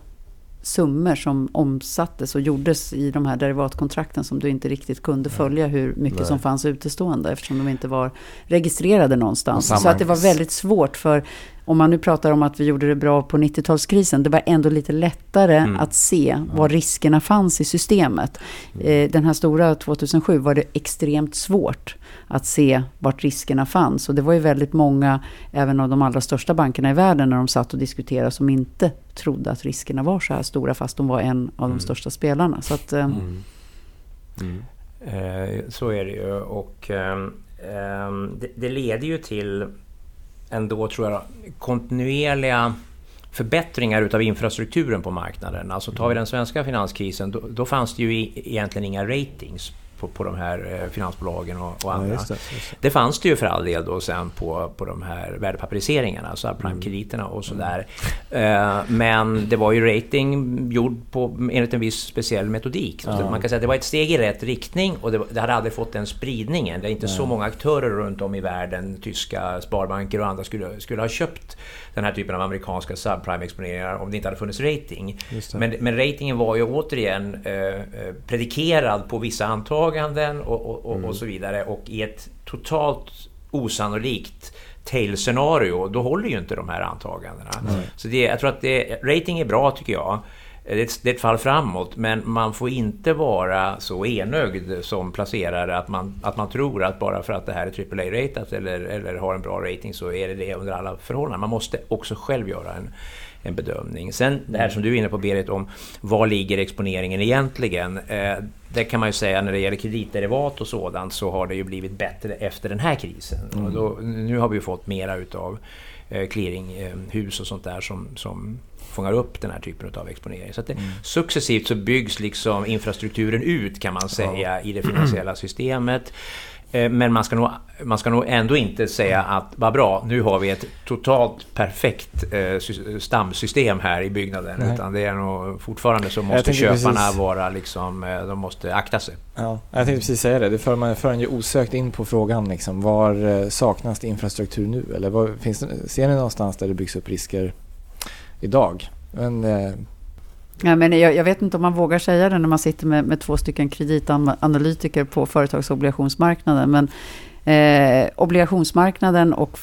summor som omsattes och gjordes i de här derivatkontrakten som du inte riktigt kunde följa hur mycket Nej. som fanns utestående eftersom de inte var registrerade någonstans. Så att det var väldigt svårt för om man nu pratar om att vi gjorde det bra på 90-talskrisen, det var ändå lite lättare Mm. att se var riskerna fanns i systemet. Eh, Den här stora 2007 var det extremt svårt att se vart riskerna fanns. Och det var ju väldigt många, även av de allra största bankerna i världen, när de satt och diskuterade, som inte trodde att riskerna var så här stora, fast de var en av de största spelarna. Så att, eh, Eh, så är det ju och ehm, ehm, det, det leder ju till ändå tror jag kontinuerliga förbättringar utav infrastrukturen på marknaden. Alltså tar vi den svenska finanskrisen då, då fanns det ju egentligen inga ratings på, på de här eh, finansbolagen och, och Ja, andra. just det, just det. Det fanns det ju för all del då sen på, på de här värdepapperiseringarna, subprime-krediterna och sådär. Eh, men det var ju rating gjord på, enligt en viss speciell metodik. Ja. Man kan säga att det var ett steg i rätt riktning och det, det hade aldrig fått den spridningen. Det är inte så många aktörer runt om i världen, tyska sparbanker och andra, skulle, skulle ha köpt den här typen av amerikanska subprime-exponeringar om det inte hade funnits rating. Men, men ratingen var ju återigen eh, eh, predikerad på vissa antaganden och, och, och, och så vidare. Och i ett totalt osannolikt tail-scenario, då håller ju inte de här antagandena. Så det, jag tror att det, rating är bra tycker jag. Det är, ett, det är ett fall framåt, men man får inte vara så enögd som placerare att man, att man tror att bara för att det här är AAA-ratat eller, eller har en bra rating så är det det under alla förhållanden. Man måste också själv göra en, en bedömning. Sen det här som du är inne på Berit om var ligger exponeringen egentligen? Eh, det kan man ju säga när det gäller kreditderivat och sådant så har det ju blivit bättre efter den här krisen. Och då, nu har vi ju fått mera utav eh, clearinghus och sånt där som, som fångar upp den här typen av exponering. Så det, successivt så byggs liksom infrastrukturen ut kan man säga i det finansiella systemet. Eh, Men man ska, nog, man ska nog ändå inte säga att vad bra, nu har vi ett totalt perfekt eh, sy- stamsystem här i byggnaden. Nej. Utan det är nog fortfarande så måste köparna precis- vara liksom, eh, de måste akta sig. Ja, jag tänkte precis säga det. Det för, man, för en ju osökt in på frågan liksom, var saknas det infrastruktur nu? Eller var, finns det, ser ni någonstans där det byggs upp risker idag? Men, Ja, men jag, jag vet inte om man vågar säga det när man sitter med, med två stycken kreditanalytiker på företagsobligationsmarknaden. Men eh, obligationsmarknaden och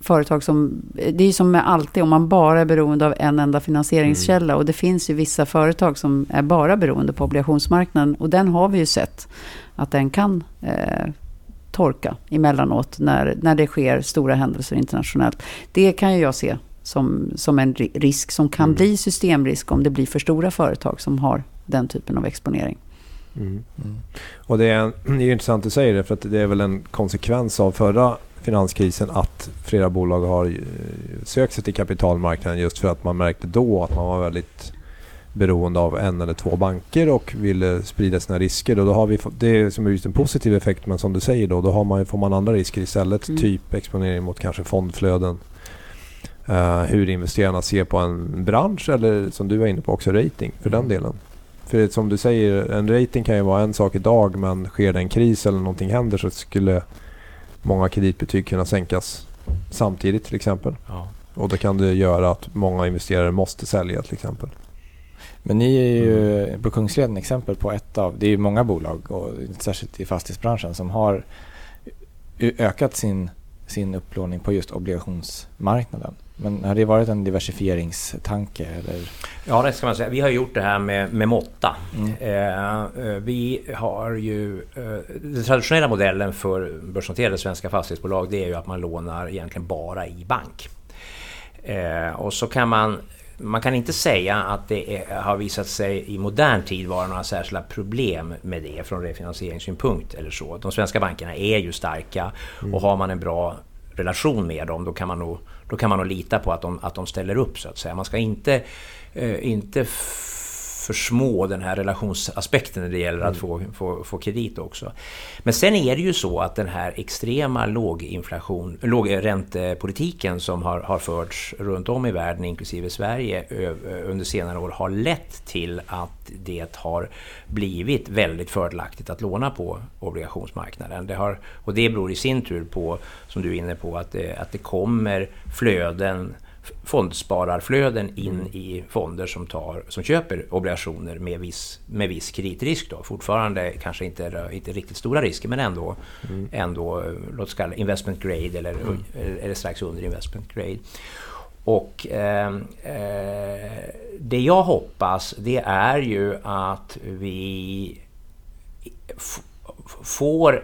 företag som, det är som med alltid, om man bara är beroende av en enda finansieringskälla. Och det finns ju vissa företag som är bara beroende på obligationsmarknaden. Och den har vi ju sett att den kan eh, torka emellanåt när, när det sker stora händelser internationellt. Det kan ju jag se som, som en ri- risk som kan bli systemrisk om det blir för stora företag som har den typen av exponering. Mm. Och det är, det är intressant att du säger det för att det är väl en konsekvens av förra finanskrisen att flera bolag har eh, sökt sig till kapitalmarknaden just för att man märkte då att man var väldigt beroende av en eller två banker och ville sprida sina risker. Och då har vi, det är som är just en positiv effekt men som du säger då, då har man, får man andra risker istället. Mm. Typ exponering mot kanske fondflöden. Eh, hur investerarna ser på en bransch eller som du var inne på också rating för den delen. För som du säger, en rating kan ju vara en sak idag men sker det en kris eller någonting händer så skulle många kreditbetyg kunna sänkas samtidigt till exempel. Ja. Och då kan det göra att många investerare måste sälja till exempel. Men ni är ju på Kungsleden exempel på ett av, det är ju många bolag och särskilt i fastighetsbranschen som har ökat sin, sin upplåning på just obligationsmarknaden. Men har det varit en diversifieringstanke eller? Ja, det ska man säga. Vi har gjort det här med, med måtta. Mm. Eh, eh, vi har ju... Eh, den traditionella modellen för börsnoterade svenska fastighetsbolag det är ju att man lånar egentligen bara i bank. Eh, och så kan man... Man kan inte säga att det är, har visat sig i modern tid vara några särskilda problem med det från refinansieringssynpunkt eller så. De svenska bankerna är ju starka och har man en bra relation med dem då kan man nog, då kan man nog lita på att de, att de ställer upp så att säga. Man ska inte, eh, inte försmå den här relationsaspekten när det gäller att få, få, få kredit också. Men sen är det ju så att den här extrema låginflation, lågräntepolitiken som har, har förts runt om i världen, inklusive Sverige, ö, under senare år har lett till att det har blivit väldigt fördelaktigt att låna på obligationsmarknaden. Det har, och det beror i sin tur på, som du är inne på, att det, att det kommer flöden fondspararflöden in i fonder som, tar, som köper obligationer med viss, med viss kreditrisk. Då. Fortfarande kanske inte, inte riktigt stora risker men ändå, ändå eh, låt oss kalla investment grade eller, eller strax under investment grade. Och eh, eh, det jag hoppas det är ju att vi får eh,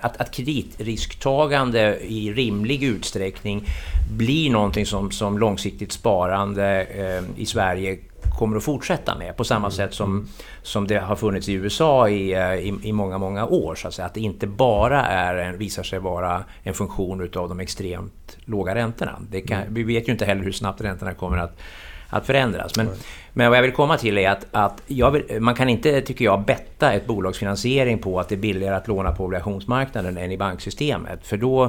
att, att kreditrisktagande i rimlig utsträckning blir någonting som, som långsiktigt sparande eh, i Sverige kommer att fortsätta med på samma sätt som, som det har funnits i USA i, eh, i, i många, många år. Så att, säga. att det inte bara är en, visar sig vara en funktion utav de extremt låga räntorna. Kan, vi vet ju inte heller hur snabbt räntorna kommer att att förändras. Men, men vad jag vill komma till är att, att jag vill, man kan inte, tycker jag, betta ett bolags finansiering på att det är billigare att låna på obligationsmarknaden än i banksystemet. För då,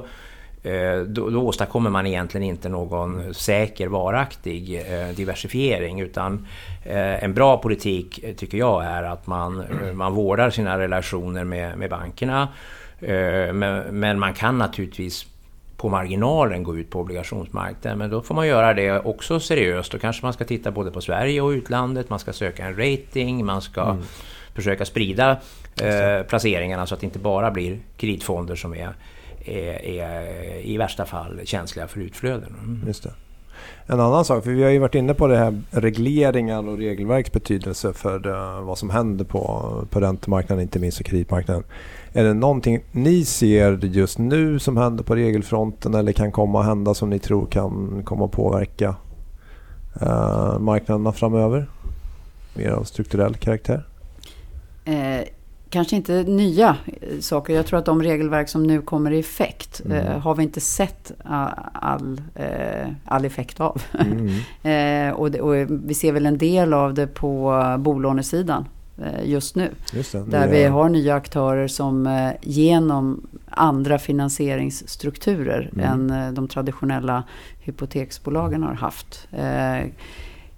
eh, då, då åstadkommer man egentligen inte någon säker, varaktig eh, diversifiering. Utan eh, en bra politik, tycker jag, är att man, man vårdar sina relationer med, med bankerna. Men, men man kan naturligtvis på marginalen gå ut på obligationsmarknaden. Men då får man göra det också seriöst. Då kanske man ska titta både på Sverige och utlandet. Man ska söka en rating. Man ska försöka sprida eh, placeringarna så att det inte bara blir kreditfonder som är, är, är i värsta fall känsliga för utflöden. Mm. En annan sak, för vi har ju varit inne på det här regleringar och regelverks betydelse för det, vad som händer på, på räntemarknaden, inte minst och kreditmarknaden. Är det någonting ni ser just nu som händer på regelfronten eller kan komma att hända som ni tror kan komma att påverka eh, marknaderna framöver? Mer av strukturell karaktär? Eh, kanske inte nya eh, saker. Jag tror att de regelverk som nu kommer i effekt Mm. eh, har vi inte sett all, eh, all effekt av. Mm. eh, och, det, och vi ser väl en del av det på bolånesidan eh, just nu. Just det, Där vi har nya aktörer som eh, genom andra finansieringsstrukturer Mm. än de traditionella hypoteksbolagen har haft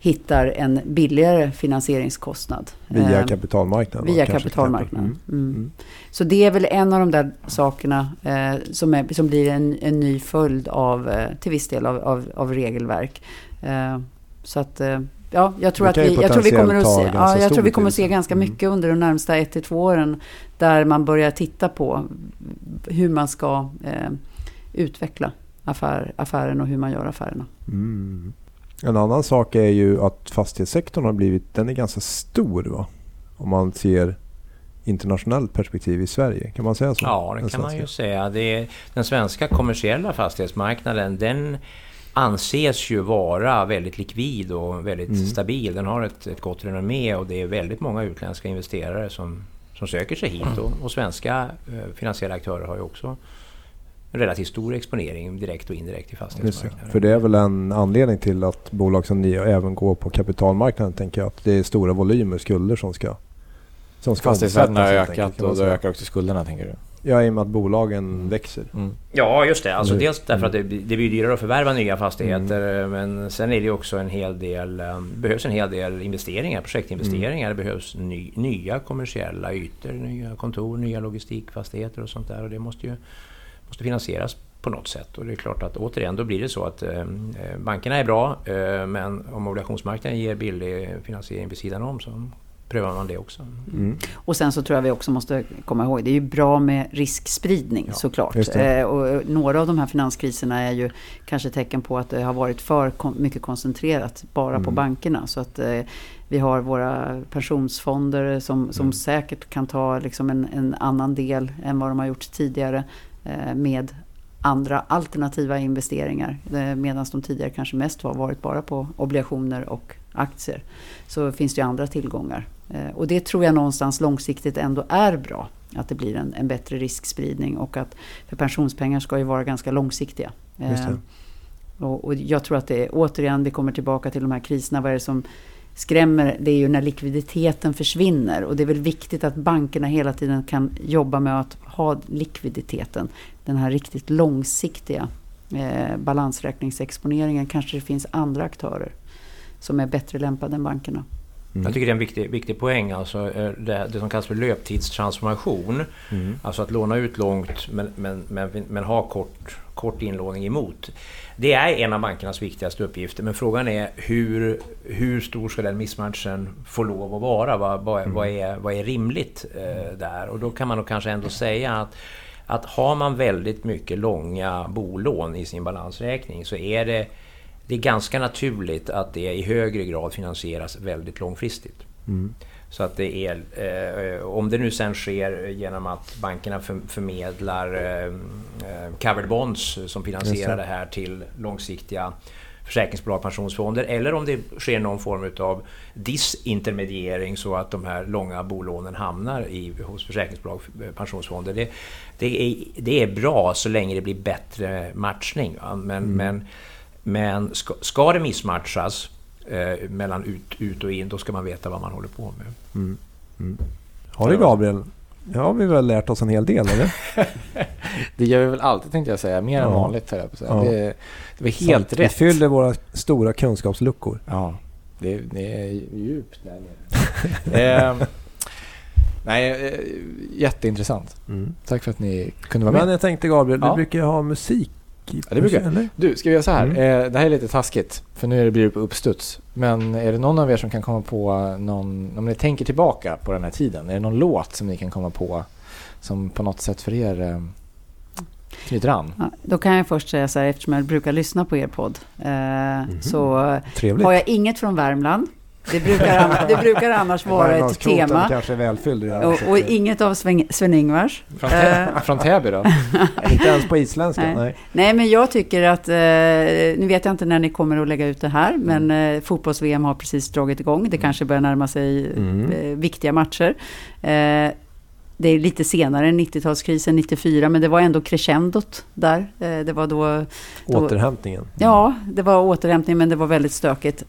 hittar en billigare finansieringskostnad. Via Eh, kapitalmarknaden? Via kapitalmarknaden. exempel. Mm. Så det är väl en av de där sakerna eh, som, är, som blir en, en ny följd av, eh, till viss del av, av, av regelverk. Eh, så att, eh, ja, jag tror att vi, jag tror vi kommer att se, ja, jag tror vi kommer att se ganska Mm. mycket under de närmsta ett till två åren. Där man börjar titta på hur man ska utveckla affär, affären och hur man gör affärerna. En annan sak är ju att fastighetssektorn har blivit, den är ganska stor va? Om man ser internationellt perspektiv i Sverige, kan man säga så? Ja, det Den kan man svenska. ju säga. Är, den svenska kommersiella fastighetsmarknaden, den anses ju vara väldigt likvid och väldigt Mm. stabil. Den har ett, ett gott renommé och det är väldigt många utländska investerare som, som söker sig hit. Och, och svenska eh, finansiella aktörer har ju också relativt stor exponering direkt och indirekt i fastighetsmarknaden. För det är väl en anledning till att bolag som ni även går på kapitalmarknaden tänker jag. Att det är stora volymer skulder som ska som ska Fastighetsvärdena har enkelt, ökat man och då ökar också skulderna tänker du? Ja, i och med att bolagen växer. Mm. Ja, just det. Alltså dels därför att det, blir- det blir dyrare att förvärva nya fastigheter. Mm. Men sen är det också en hel del, eh, behövs en hel del investeringar, projektinvesteringar. Mm. Det behövs ny, nya kommersiella ytor, nya kontor, nya logistikfastigheter och sånt där. Och det måste ju måste finansieras på något sätt. Och det är klart att återigen, då blir det så att eh, bankerna är bra. Eh, men om obligationsmarknaden ger billig finansiering vid sidan om så prövar man det också. Mm. Och sen så tror jag vi också måste komma ihåg, det är ju bra med riskspridning Ja, såklart. Eh, och eh, några av de här finanskriserna är ju kanske tecken på att det har varit för kon- mycket koncentrerat bara på Mm. bankerna. Så att eh, vi har våra pensionsfonder som, som Mm. säkert kan ta liksom en, en annan del än vad de har gjort tidigare eh, med andra alternativa investeringar. Eh, Medan de tidigare kanske mest har varit bara på obligationer och aktier. Så finns det ju andra tillgångar. Eh, Och det tror jag någonstans långsiktigt ändå är bra. Att det blir en, en bättre riskspridning och att för pensionspengar ska ju vara ganska långsiktiga. Eh, Och, och jag tror att det är, återigen, vi kommer tillbaka till de här kriserna. Vad är det som skrämmer? Det är ju när likviditeten försvinner. Och det är väl viktigt att bankerna hela tiden kan jobba med att ha likviditeten. Den här riktigt långsiktiga eh, balansräkningsexponeringen. Kanske det finns andra aktörer som är bättre lämpade än bankerna. Mm. Jag tycker det är en viktig, viktig poäng, alltså eh, det, det som kallas för löptidstransformation. Mm. Alltså att låna ut långt men, men, men, men ha kort, kort inlåning emot. Det är en av bankernas viktigaste uppgifter men frågan är hur, hur stor ska den missmatchen få lov att vara? Vad, vad, Mm. vad, är, vad är rimligt eh, där? Och då kan man nog kanske ändå säga att att har man väldigt mycket långa bolån i sin balansräkning så är det, det är ganska naturligt att det i högre grad finansieras väldigt långfristigt. Mm. Så att det är, eh, om det nu sen sker genom att bankerna för, förmedlar eh, eh, covered bonds som finansierar det här till långsiktiga försäkringsbolag, pensionsfonder eller om det sker någon form av disintermediering så att de här långa bolånen hamnar i, hos försäkringsbolag, eh, pensionsfonder. Det, det, är, det är bra så länge det blir bättre matchning. Men, Mm. men, men ska, ska det missmatchas eh, mellan ut, ut och in, då ska man veta vad man håller på med. Mm. Mm. Har du Gabriel? Ja, har vi väl lärt oss en hel del eller? Det gör vi väl alltid tänkte jag säga. Mer än Ja. vanligt höll jag på att säga. Ja. Det, det var helt Så rätt. Vi fyller våra stora kunskapsluckor. Ja, det, det är djupt där nere. eh, nej, eh, jätteintressant. Mm. Tack för att ni kunde vara med. Men jag tänkte Gabriel, du Ja. brukar ju ha musik. Ja, det brukar jag. Du, ska vi göra så här? Mm. Eh, det här är lite taskigt, för nu blir det på uppstuds. Men är det någon av er som kan komma på någon, om ni tänker tillbaka på den här tiden, är det någon låt som ni kan komma på som på något sätt för er eh, knyter an? Ja, då kan jag först säga så här, eftersom jag brukar lyssna på er podd, eh, så Trevligt. har jag inget från Värmland. Det brukar, anna- det brukar annars vara ett tema. kanske är välfylld redan. Och, och inget av Sven- Sven-Ingvars. Från, Eh, från Täby då? Inte ens på isländska? Nej. Nej. Nej, men jag tycker att, eh, nu vet jag inte när ni kommer att lägga ut det här, men eh, fotbolls-VM har precis dragit igång. Det kanske börjar närma sig Mm. eh, viktiga matcher. Eh, det är lite senare än 90-talskrisen, 94, men det var ändå crescendot där. Det var då, då Återhämtningen. Ja, det var återhämtning, men det var väldigt stökigt.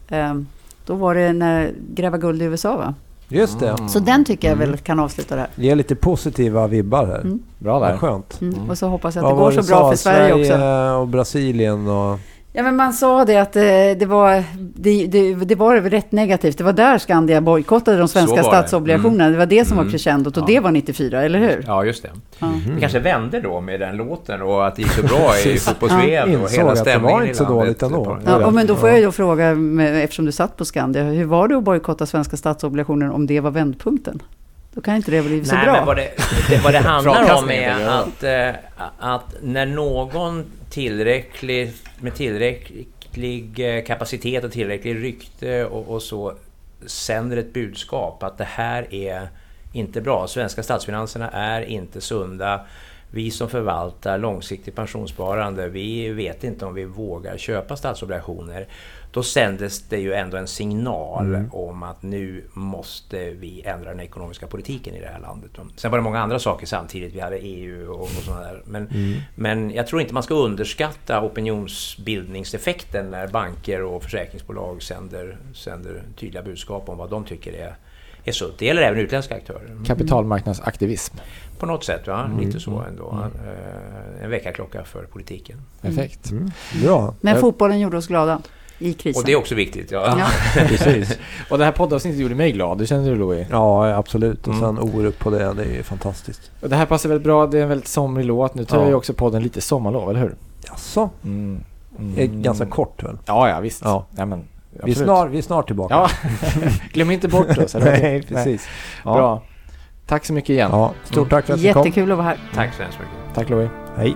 Då var det när gräva guld i USA, va? Just det. Så den tycker jag Mm. väl kan avsluta det här. Ger lite positiva vibbar här. Mm. Bra Vad där. skönt. Mm. Och så hoppas jag att Vad det går så bra för Sverige också. Sverige och Brasilien och... Ja, men man sa det att eh, det var, det, det, det var rätt negativt. Det var där Skandia bojkottade de svenska Så var det. statsobligationerna. Det var det som var Mm. crescendot och Ja. det var 94, eller hur? Ja, just det. Ja. Det kanske vände då med den låten och att det gick så bra i fotbolls-VM och Insåg hela att det stämningen var inte så dåligt ändå. Ja, och men då får jag ju då fråga, eftersom du satt på Skandia, hur var det att bojkotta svenska statsobligationer om det var vändpunkten? Då kan inte det bli så Nej, bra. men vad det, det, vad det handlar om är att, eh, att när någon tillräcklig, med tillräcklig eh, kapacitet och tillräcklig rykte och, och så sänder ett budskap att det här är inte bra. Svenska statsfinanserna är inte sunda. Vi som förvaltar långsiktigt pensionssparande, vi vet inte om vi vågar köpa statsobligationer. Då sändes det ju ändå en signal Mm. om att nu måste vi ändra den ekonomiska politiken i det här landet. Sen var det många andra saker samtidigt. Vi hade EU och, och sådana där. Men, Mm. men jag tror inte man ska underskatta opinionsbildningseffekten när banker och försäkringsbolag sänder, sänder tydliga budskap om vad de tycker är, är sunt. Det gäller även utländska aktörer. Mm. Kapitalmarknadsaktivism. På något sätt, va? Mm. lite så ändå. Eh, En väckarklocka för politiken. Perfekt. Mm. Bra. Men Eh, fotbollen gjorde oss glada i krisen. Och det är också viktigt. Ja. Ja. Precis. Och det här poddavsnittet gjorde mig glad, det känner du Louis? Ja, absolut. Och Mm. sen Orup på det, det är ju fantastiskt. Och det här passar väldigt bra, det är en väldigt somrig låt. Nu tar Ja. ju också podden lite sommarlov, eller hur? Jaså? Mm. Det är ganska kort väl? Ja, ja visst. Ja. Ja, men, Vi är, snar, vi är snart tillbaka. Ja, glöm inte bort oss. Nej, precis. Ja. Bra. Tack så mycket igen. Ja, stort tack för att ni kom. Jättekul att vara här. Tack så hemskt mycket. Tack Louis. Hej.